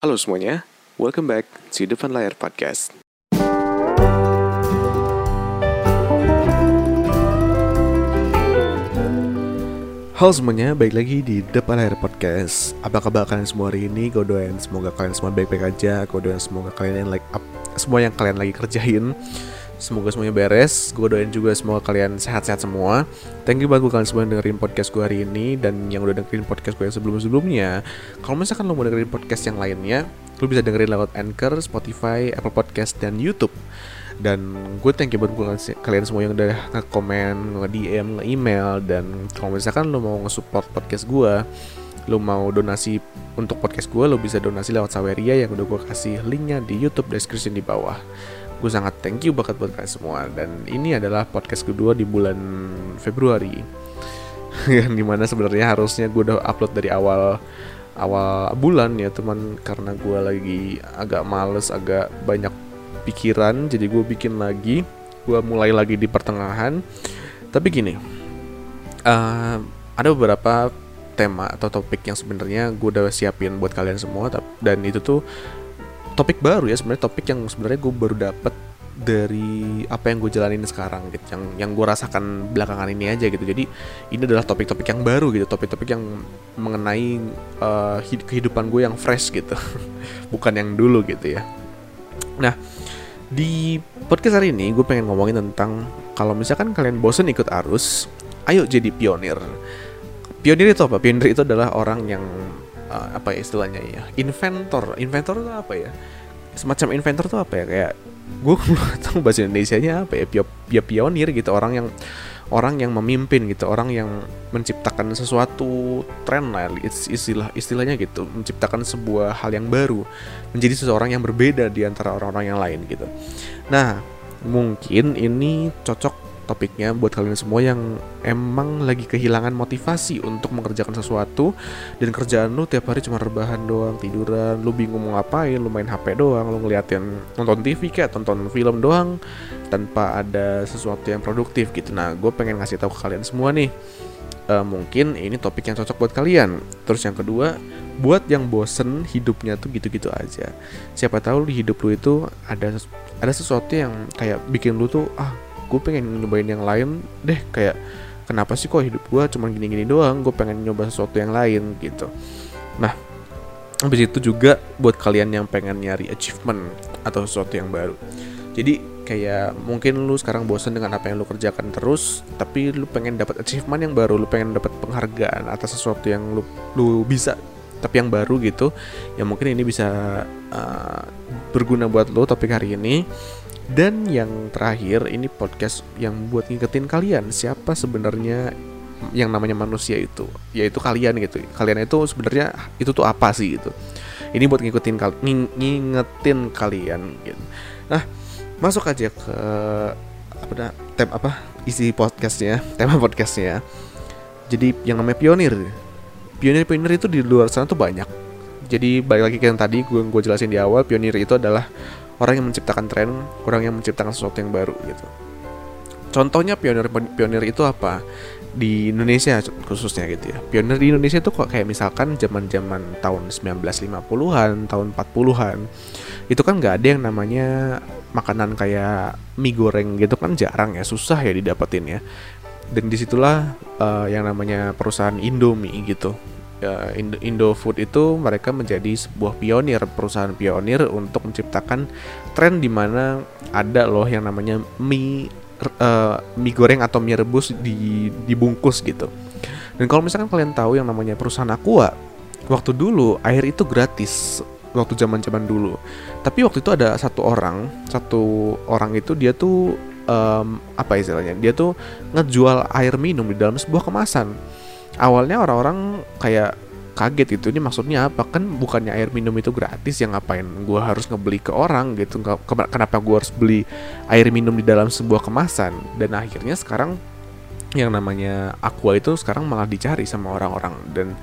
Halo semuanya, welcome back to Depan Layar Podcast. Halo semuanya, baik lagi di Depan Layar Podcast Apa kabar kalian semua hari ini? Gue doain semoga kalian semua baik-baik aja Gue doain semoga kalian yang like up Semua yang kalian lagi kerjain Semoga semuanya beres. Gue doain juga semoga kalian sehat-sehat semua. Thank you buat kalian semua yang dengerin podcast gue hari ini Dan yang udah dengerin podcast gue yang sebelum-sebelumnya. Kalau misalkan lo mau dengerin podcast yang lainnya Lo bisa dengerin lewat Anchor, Spotify, Apple Podcast, dan Youtube. Dan gue thank you buat kalian semua yang udah nge-komen, nge-DM, nge-email dan kalau misalkan lo mau nge-support podcast gue lo mau donasi untuk podcast gue lo bisa donasi lewat Saweria yang udah gue kasih linknya di YouTube description di bawah gue sangat thank you banget buat kalian semua. Dan ini adalah podcast kedua di bulan Februari. Yang di mana sebenarnya harusnya gue udah upload dari awal awal bulan ya. Teman karena gue lagi agak males agak banyak pikiran jadi gue bikin lagi. Gue mulai lagi di pertengahan. Tapi gini uh, ada beberapa tema atau topik yang sebenarnya gue udah siapin buat kalian semua dan itu tuh topik baru ya sebenarnya topik yang sebenarnya gue baru dapet dari apa yang gue jalanin sekarang gitu yang yang gue rasakan belakangan ini aja gitu jadi ini adalah topik-topik yang baru gitu topik-topik yang mengenai uh, kehidupan gue yang fresh gitu bukan yang dulu gitu ya nah di podcast hari ini gue pengen ngomongin tentang kalau misalkan kalian bosen ikut arus, ayo jadi pionir. Pionir itu apa? Pionir itu adalah orang yang uh, apa ya istilahnya ya? Inventor. Inventor itu apa ya? Semacam inventor itu apa ya? Kayak gue nggak tahu bahasa Indonesia-nya apa ya? Pio, pio pionir gitu orang yang orang yang memimpin gitu orang yang menciptakan sesuatu tren lah istilah istilahnya gitu menciptakan sebuah hal yang baru menjadi seseorang yang berbeda di antara orang-orang yang lain gitu nah mungkin ini cocok topiknya buat kalian semua yang emang lagi kehilangan motivasi untuk mengerjakan sesuatu dan kerjaan lu tiap hari cuma rebahan doang, tiduran, lu bingung mau ngapain, lu main HP doang, lu ngeliatin nonton TV kayak tonton film doang tanpa ada sesuatu yang produktif gitu. Nah, gue pengen ngasih tahu ke kalian semua nih. Uh, mungkin ini topik yang cocok buat kalian. Terus yang kedua, buat yang bosen hidupnya tuh gitu-gitu aja. Siapa tahu di hidup lu itu ada ada sesuatu yang kayak bikin lu tuh ah gue pengen nyobain yang lain deh kayak kenapa sih kok hidup gue cuma gini-gini doang? Gue pengen nyoba sesuatu yang lain gitu. Nah habis itu juga buat kalian yang pengen nyari achievement atau sesuatu yang baru. Jadi kayak mungkin lu sekarang bosan dengan apa yang lu kerjakan terus tapi lu pengen dapat achievement yang baru lu pengen dapat penghargaan atas sesuatu yang lu lu bisa tapi yang baru gitu ya mungkin ini bisa uh, berguna buat lo topik hari ini dan yang terakhir ini podcast yang buat ngingetin kalian siapa sebenarnya yang namanya manusia itu, yaitu kalian gitu. Kalian itu sebenarnya itu tuh apa sih gitu. Ini buat ngingetin kal ngingetin kalian gitu. Nah, masuk aja ke apa dah, tem apa isi podcastnya, tema podcastnya. Jadi yang namanya pionir. Pionir-pionir itu di luar sana tuh banyak. Jadi balik lagi ke yang tadi gue gue jelasin di awal, pionir itu adalah orang yang menciptakan tren, orang yang menciptakan sesuatu yang baru gitu. Contohnya pionir pionir itu apa? Di Indonesia khususnya gitu ya. Pionir di Indonesia itu kok kayak misalkan zaman-zaman tahun 1950-an, tahun 40-an. Itu kan nggak ada yang namanya makanan kayak mie goreng gitu kan jarang ya, susah ya didapetin ya. Dan di situlah uh, yang namanya perusahaan Indomie gitu uh, Indo itu mereka menjadi sebuah pionir perusahaan pionir untuk menciptakan tren di mana ada loh yang namanya mie uh, mie goreng atau mie rebus di dibungkus gitu. Dan kalau misalkan kalian tahu yang namanya perusahaan Aqua, waktu dulu air itu gratis waktu zaman-zaman dulu. Tapi waktu itu ada satu orang, satu orang itu dia tuh um, apa istilahnya? Dia tuh ngejual air minum di dalam sebuah kemasan awalnya orang-orang kayak kaget itu ini maksudnya apa? Kan bukannya air minum itu gratis yang ngapain gue harus ngebeli ke orang gitu? Kenapa gue harus beli air minum di dalam sebuah kemasan? Dan akhirnya sekarang yang namanya Aqua itu sekarang malah dicari sama orang-orang. Dan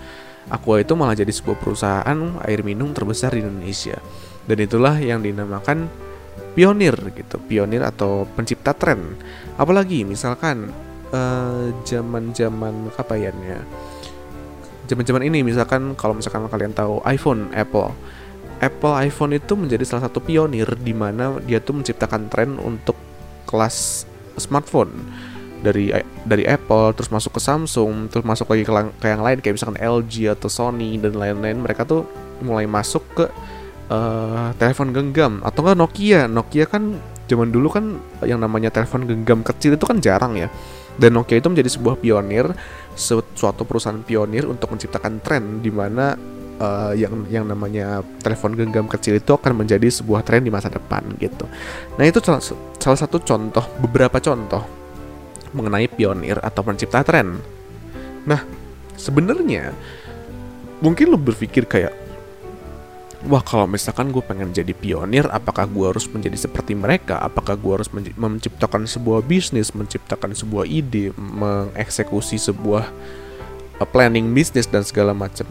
Aqua itu malah jadi sebuah perusahaan air minum terbesar di Indonesia. Dan itulah yang dinamakan pionir gitu pionir atau pencipta tren. Apalagi misalkan uh, zaman-zaman apa ya zaman-zaman ini misalkan kalau misalkan kalian tahu iPhone Apple. Apple iPhone itu menjadi salah satu pionir di mana dia tuh menciptakan tren untuk kelas smartphone. Dari dari Apple terus masuk ke Samsung terus masuk lagi ke, ke yang lain kayak misalkan LG atau Sony dan lain-lain mereka tuh mulai masuk ke uh, telepon genggam. Atau enggak Nokia? Nokia kan zaman dulu kan yang namanya telepon genggam kecil itu kan jarang ya dan Nokia itu menjadi sebuah pionir suatu perusahaan pionir untuk menciptakan tren di mana uh, yang yang namanya telepon genggam kecil itu akan menjadi sebuah tren di masa depan gitu. Nah itu salah, salah satu contoh beberapa contoh mengenai pionir atau pencipta tren. Nah sebenarnya mungkin lo berpikir kayak wah kalau misalkan gue pengen jadi pionir apakah gue harus menjadi seperti mereka? Apakah gue harus menciptakan sebuah bisnis menciptakan sebuah ide mengeksekusi sebuah uh, planning bisnis dan segala macam?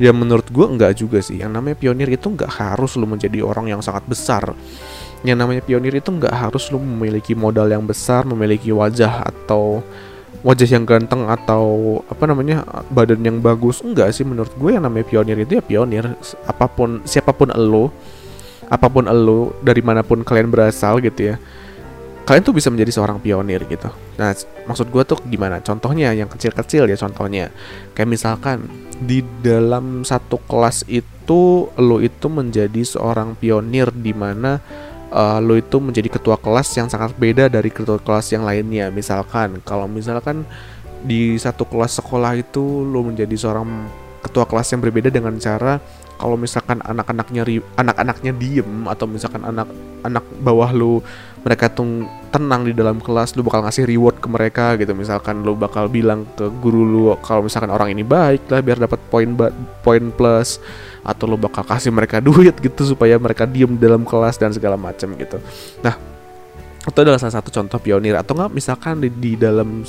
Ya menurut gue enggak juga sih. Yang namanya pionir itu enggak harus lo menjadi orang yang sangat besar. Yang namanya pionir itu enggak harus lo memiliki modal yang besar memiliki wajah atau wajah yang ganteng atau apa namanya badan yang bagus enggak sih. Menurut gue yang namanya pionir itu ya pionir. Apa pun siapa pun elo apa pun elo dari mana pun kalian berasal gitu ya kalian tuh bisa menjadi seorang pionir gitu. Nah maksud gue tuh gimana? Contohnya yang kecil-kecil ya contohnya. Kayak misalkan di dalam satu kelas itu lo itu menjadi seorang pionir di mana uh, lo itu menjadi ketua kelas yang sangat beda dari ketua kelas yang lainnya. Misalkan kalau misalkan di satu kelas sekolah itu lo menjadi seorang ketua kelas yang berbeda dengan cara kalau misalkan anak-anaknya anak-anaknya diem atau misalkan anak-anak bawah lu mereka tuh tenang di dalam kelas lu bakal ngasih reward ke mereka gitu. Misalkan lu bakal bilang ke guru lu kalau misalkan orang ini baik lah biar dapat poin poin plus. Atau lo bakal kasih mereka duit gitu supaya mereka diem dalam kelas dan segala macam gitu. Nah itu adalah salah satu contoh pionir. Atau nggak misalkan di, di dalam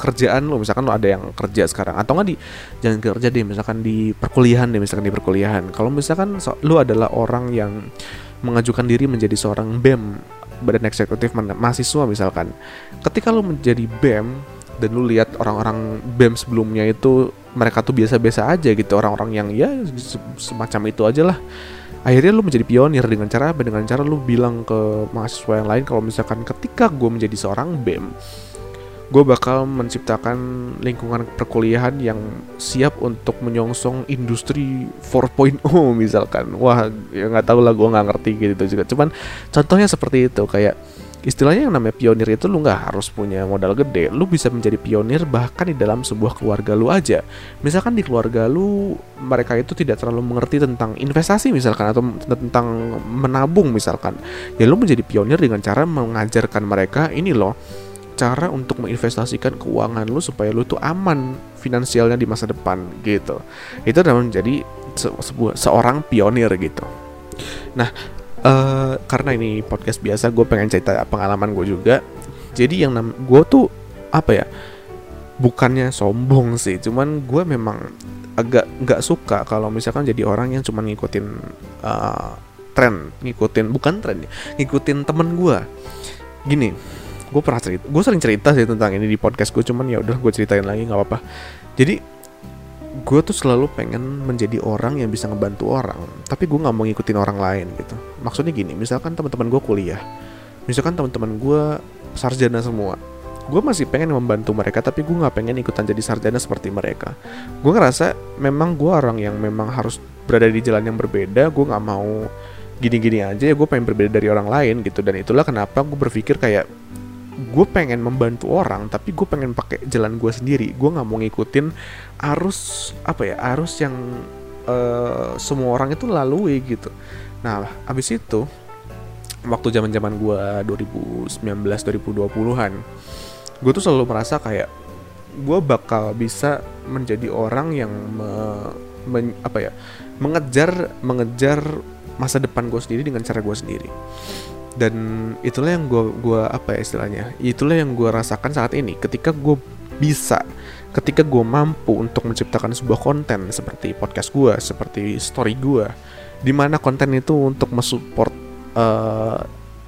kerjaan lo misalkan lo ada yang kerja sekarang. Atau nggak di jangan kerja deh misalkan di perkuliahan deh misalkan di perkuliahan. Kalau misalkan so, lo adalah orang yang mengajukan diri menjadi seorang BEM badan eksekutif mahasiswa misalkan. Ketika lo menjadi BEM dan lu lihat orang-orang BEM sebelumnya itu mereka tuh biasa-biasa aja gitu orang-orang yang ya semacam itu aja lah. Akhirnya lu menjadi pionir dengan cara dengan cara lu bilang ke mahasiswa yang lain kalau misalkan ketika gue menjadi seorang BEM gue bakal menciptakan lingkungan perkuliahan yang siap untuk menyongsong industri 4.0 misalkan. Wah ya nggak tahu lah gue nggak ngerti gitu juga. Cuman contohnya seperti itu kayak istilahnya yang namanya pionir itu lu nggak harus punya modal gede. Lu bisa menjadi pionir bahkan di dalam sebuah keluarga lu aja. Misalkan di keluarga lu mereka itu tidak terlalu mengerti tentang investasi misalkan atau tentang menabung misalkan. Ya lu menjadi pionir dengan cara mengajarkan mereka ini loh cara untuk menginvestasikan keuangan lu supaya lu tuh aman finansialnya di masa depan gitu. Itu adalah menjadi se sebuah seorang pionir gitu. Nah uh, karena ini podcast biasa gue pengen cerita pengalaman gue juga. Jadi yang nam gue tuh apa ya bukannya sombong sih cuman gue memang agak nggak suka kalau misalkan jadi orang yang cuma ngikutin uh, tren ngikutin bukan tren ya, ngikutin temen gue gini gue pernah cerita gue sering cerita sih tentang ini di podcast gue cuman ya udah gue ceritain lagi nggak apa-apa. Jadi gue tuh selalu pengen menjadi orang yang bisa ngebantu orang tapi gue nggak mau ngikutin orang lain gitu. Maksudnya gini misalkan teman-teman gue kuliah misalkan teman-teman gue sarjana semua gue masih pengen membantu mereka tapi gue nggak pengen ikutan jadi sarjana seperti mereka. Gue ngerasa memang gue orang yang memang harus berada di jalan yang berbeda gue nggak mau gini-gini aja ya gue pengen berbeda dari orang lain gitu. Dan itulah kenapa gue berpikir kayak gue pengen membantu orang tapi gue pengen pakai jalan gue sendiri. Gue nggak mau ngikutin arus apa ya arus yang uh, semua orang itu lalui gitu. Nah abis itu waktu zaman zaman gue 2019 2020-an gue tuh selalu merasa kayak gue bakal bisa menjadi orang yang me, me, apa ya mengejar mengejar masa depan gue sendiri dengan cara gue sendiri dan itulah yang gue gua apa ya istilahnya itulah yang gue rasakan saat ini. Ketika gue bisa ketika gue mampu untuk menciptakan sebuah konten seperti podcast gue seperti story gue di mana konten itu untuk mensupport uh,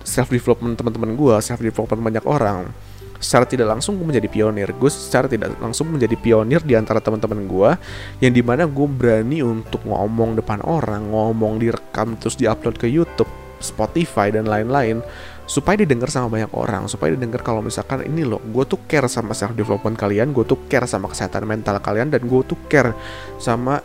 self development teman-teman gue self development banyak orang secara tidak langsung gue menjadi pionir. Gue secara tidak langsung menjadi pionir di antara teman-teman gue yang di mana gue berani untuk ngomong depan orang ngomong direkam terus diupload ke YouTube Spotify dan lain-lain supaya didengar sama banyak orang supaya didengar kalau misalkan ini loh gue tuh care sama self development kalian gue tuh care sama kesehatan mental kalian dan gue tuh care sama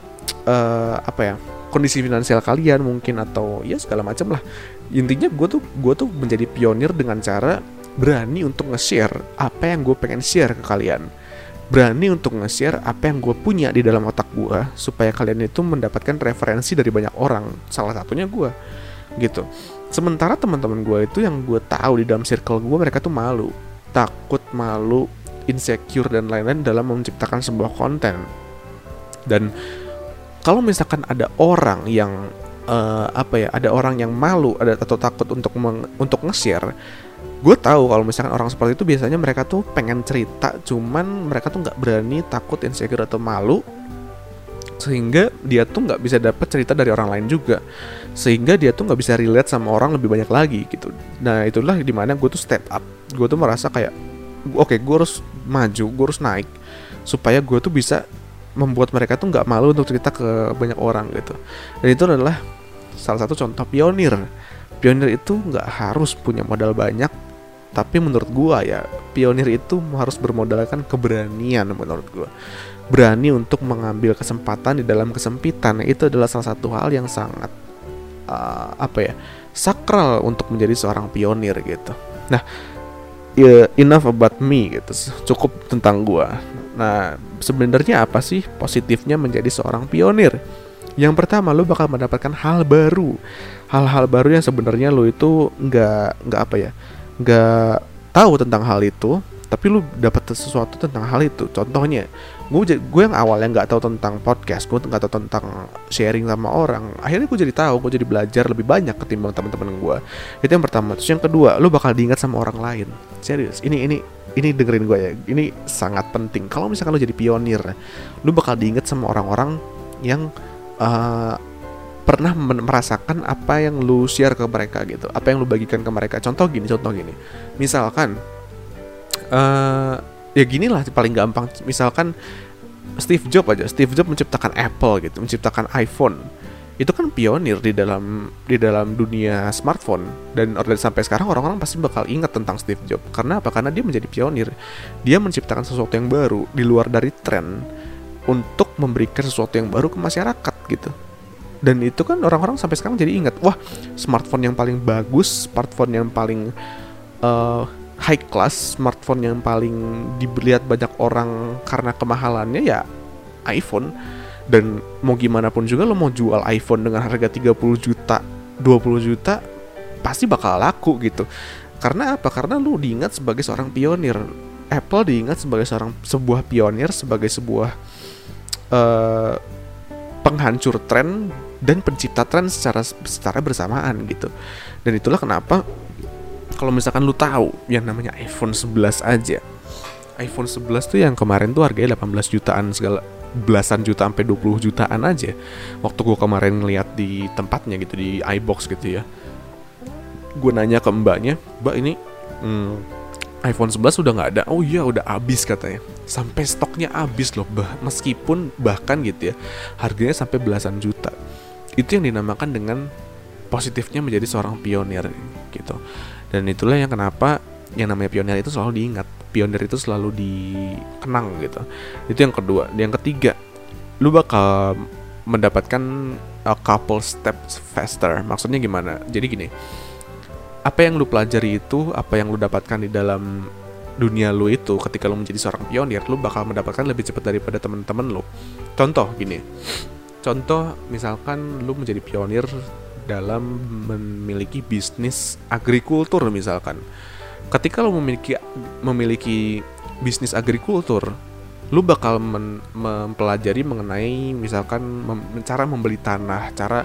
uh, apa ya kondisi finansial kalian mungkin atau ya segala macam lah. Intinya gue tuh gue tuh menjadi pionir dengan cara berani untuk nge-share apa yang gue pengen share ke kalian. Berani untuk nge-share apa yang gue punya di dalam otak gue supaya kalian itu mendapatkan referensi dari banyak orang salah satunya gue gitu. Sementara teman-teman gue itu yang gue tahu di dalam circle gue mereka tuh malu. Takut malu insecure dan lain-lain dalam menciptakan sebuah konten. Dan kalau misalkan ada orang yang uh, apa ya ada orang yang malu ada atau takut untuk meng, untuk nge-share gue tahu kalau misalkan orang seperti itu biasanya mereka tuh pengen cerita cuman mereka tuh nggak berani takut insecure atau malu sehingga dia tuh nggak bisa dapat cerita dari orang lain juga. Sehingga dia tuh nggak bisa relate sama orang lebih banyak lagi gitu. Nah itulah di mana gue tuh step up. Gue tuh merasa kayak oke okay, gue harus maju gue harus naik supaya gue tuh bisa membuat mereka tuh nggak malu untuk cerita ke banyak orang gitu. Dan itu adalah salah satu contoh pionir. Pionir itu nggak harus punya modal banyak tapi menurut gua ya pionir itu harus bermodalkan keberanian menurut gua. Berani untuk mengambil kesempatan di dalam kesempitan. Itu adalah salah satu hal yang sangat uh, apa ya sakral untuk menjadi seorang pionir gitu. Nah ya, enough about me gitu. Cukup tentang gua. Nah sebenarnya apa sih positifnya menjadi seorang pionir? Yang pertama lo bakal mendapatkan hal baru. Hal-hal baru yang sebenarnya lo itu nggak nggak apa ya nggak tahu tentang hal itu tapi lu dapat sesuatu tentang hal itu. Contohnya gue gue yang awalnya nggak tahu tentang podcast gue nggak tahu tentang sharing sama orang. Akhirnya gue jadi tahu gue jadi belajar lebih banyak ketimbang teman-teman gue itu yang pertama. Terus yang kedua lu bakal diingat sama orang lain. Serius ini ini ini dengerin gue ya. Ini sangat penting. Kalau misalkan lu jadi pionir lu bakal diingat sama orang-orang yang uh, pernah merasakan apa yang lu share ke mereka gitu? Apa yang lu bagikan ke mereka? Contoh gini contoh gini. Misalkan uh, ya gini lah paling gampang. Misalkan Steve Jobs aja. Steve Jobs menciptakan Apple gitu menciptakan iPhone. Itu kan pionir di dalam di dalam dunia smartphone. Dan sampai sekarang orang-orang pasti bakal ingat tentang Steve Jobs. Karena apa? Karena dia menjadi pionir. Dia menciptakan sesuatu yang baru di luar dari tren untuk memberikan sesuatu yang baru ke masyarakat gitu dan itu kan orang-orang sampai sekarang jadi ingat wah smartphone yang paling bagus smartphone yang paling uh, high class smartphone yang paling dilihat banyak orang karena kemahalannya ya iPhone. Dan mau gimana pun juga lo mau jual iPhone dengan harga 30 juta 20 juta pasti bakal laku gitu. Karena apa? Karena lo diingat sebagai seorang pionir. Apple diingat sebagai seorang sebuah pionir sebagai sebuah uh, penghancur tren dan pencipta tren secara secara bersamaan gitu. Dan itulah kenapa kalau misalkan lu tahu yang namanya iPhone 11 aja iPhone 11 tuh yang kemarin tuh harganya 18 jutaan segala belasan juta sampai 20 jutaan aja. Waktu gua kemarin ngeliat di tempatnya gitu di iBox gitu ya. Gue nanya ke mbaknya mbak ini hmm, iPhone 11 udah nggak ada? Oh iya udah habis katanya. Sampai stoknya habis loh bah meskipun bahkan gitu ya harganya sampai belasan juta itu yang dinamakan dengan positifnya menjadi seorang pionir gitu. Dan itulah yang kenapa yang namanya pionir itu selalu diingat. Pionir itu selalu dikenang gitu. Itu yang kedua. Yang ketiga lu bakal mendapatkan a couple steps faster. Maksudnya gimana? Jadi gini apa yang lu pelajari itu apa yang lu dapatkan di dalam dunia lu itu ketika lu menjadi seorang pionir lu bakal mendapatkan lebih cepat daripada teman-teman lu. Contoh gini contoh misalkan lu menjadi pionir dalam memiliki bisnis agrikultur misalkan. Ketika lo memiliki memiliki bisnis agrikultur, lu bakal men, mempelajari mengenai misalkan mem, cara membeli tanah, cara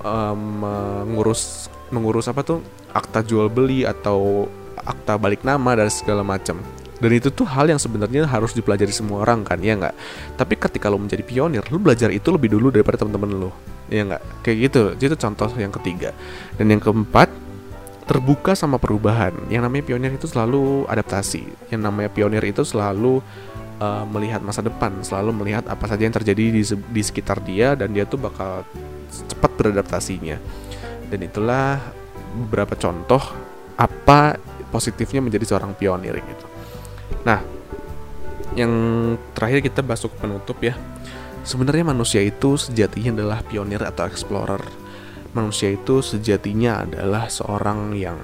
um, mengurus mengurus apa tuh akta jual beli atau akta balik nama dan segala macam. Dan itu tuh hal yang sebenarnya harus dipelajari semua orang kan, ya nggak? Tapi ketika lo menjadi pionir, lo belajar itu lebih dulu daripada teman-teman lo ya nggak kayak gitu itu contoh yang ketiga dan yang keempat terbuka sama perubahan. Yang namanya pionir itu selalu adaptasi. Yang namanya pionir itu selalu uh, melihat masa depan, selalu melihat apa saja yang terjadi di, di sekitar dia dan dia tuh bakal cepat beradaptasinya. Dan itulah beberapa contoh apa positifnya menjadi seorang pionir gitu. Nah, yang terakhir kita masuk penutup ya. Sebenarnya manusia itu sejatinya adalah pionir atau explorer. Manusia itu sejatinya adalah seorang yang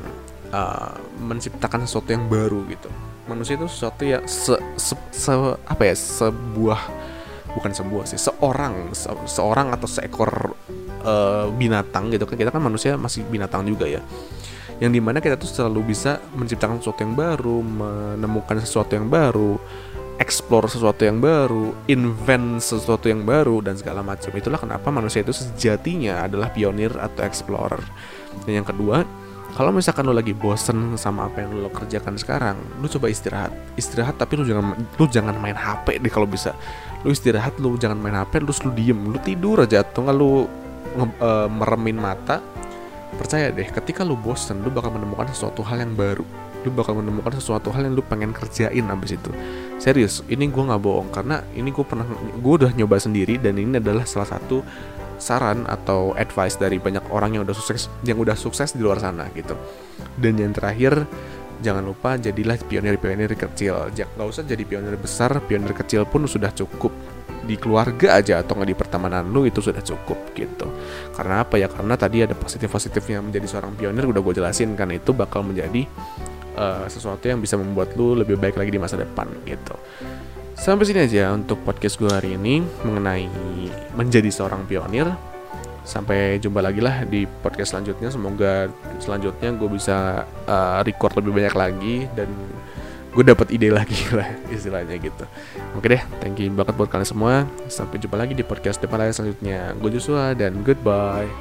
uh, menciptakan sesuatu yang baru gitu. Manusia itu sesuatu yang se, se, se apa ya sebuah bukan sebuah sih seorang se, seorang atau seekor uh, binatang gitu kan kita kan manusia masih binatang juga ya yang di mana kita tuh selalu bisa menciptakan sesuatu yang baru menemukan sesuatu yang baru explore sesuatu yang baru, invent sesuatu yang baru dan segala macam. Itulah kenapa manusia itu sejatinya adalah pionir atau explorer. Dan yang kedua, kalau misalkan lo lagi bosen sama apa yang lo kerjakan sekarang, lo coba istirahat. Istirahat tapi lo jangan lo jangan main HP deh kalau bisa. Lo istirahat, lo jangan main HP, lo lu diem, lo tidur aja atau nggak lo uh, meremin mata. Percaya deh, ketika lo bosen, lo bakal menemukan sesuatu hal yang baru. Lu bakal menemukan sesuatu hal yang lu pengen kerjain abis itu. Serius ini gue nggak bohong karena ini gue pernah gue udah nyoba sendiri dan ini adalah salah satu saran atau advice dari banyak orang yang udah sukses yang udah sukses di luar sana gitu. Dan yang terakhir jangan lupa jadilah pionir-pionir kecil. Nggak usah jadi pionir besar pionir kecil pun sudah cukup di keluarga aja atau nggak di pertemanan lu itu sudah cukup gitu karena apa ya karena tadi ada positif positifnya menjadi seorang pionir udah gue jelasin kan itu bakal menjadi uh, sesuatu yang bisa membuat lu lebih baik lagi di masa depan gitu. Sampai sini aja untuk podcast gue hari ini mengenai menjadi seorang pionir. Sampai jumpa lagi lah di podcast selanjutnya. Semoga selanjutnya gue bisa uh, record lebih banyak lagi dan gue dapet ide lagi lah istilahnya gitu. Oke deh thank you banget buat kalian semua. Sampai jumpa lagi di podcast depan layar selanjutnya. Gue Joshua dan goodbye.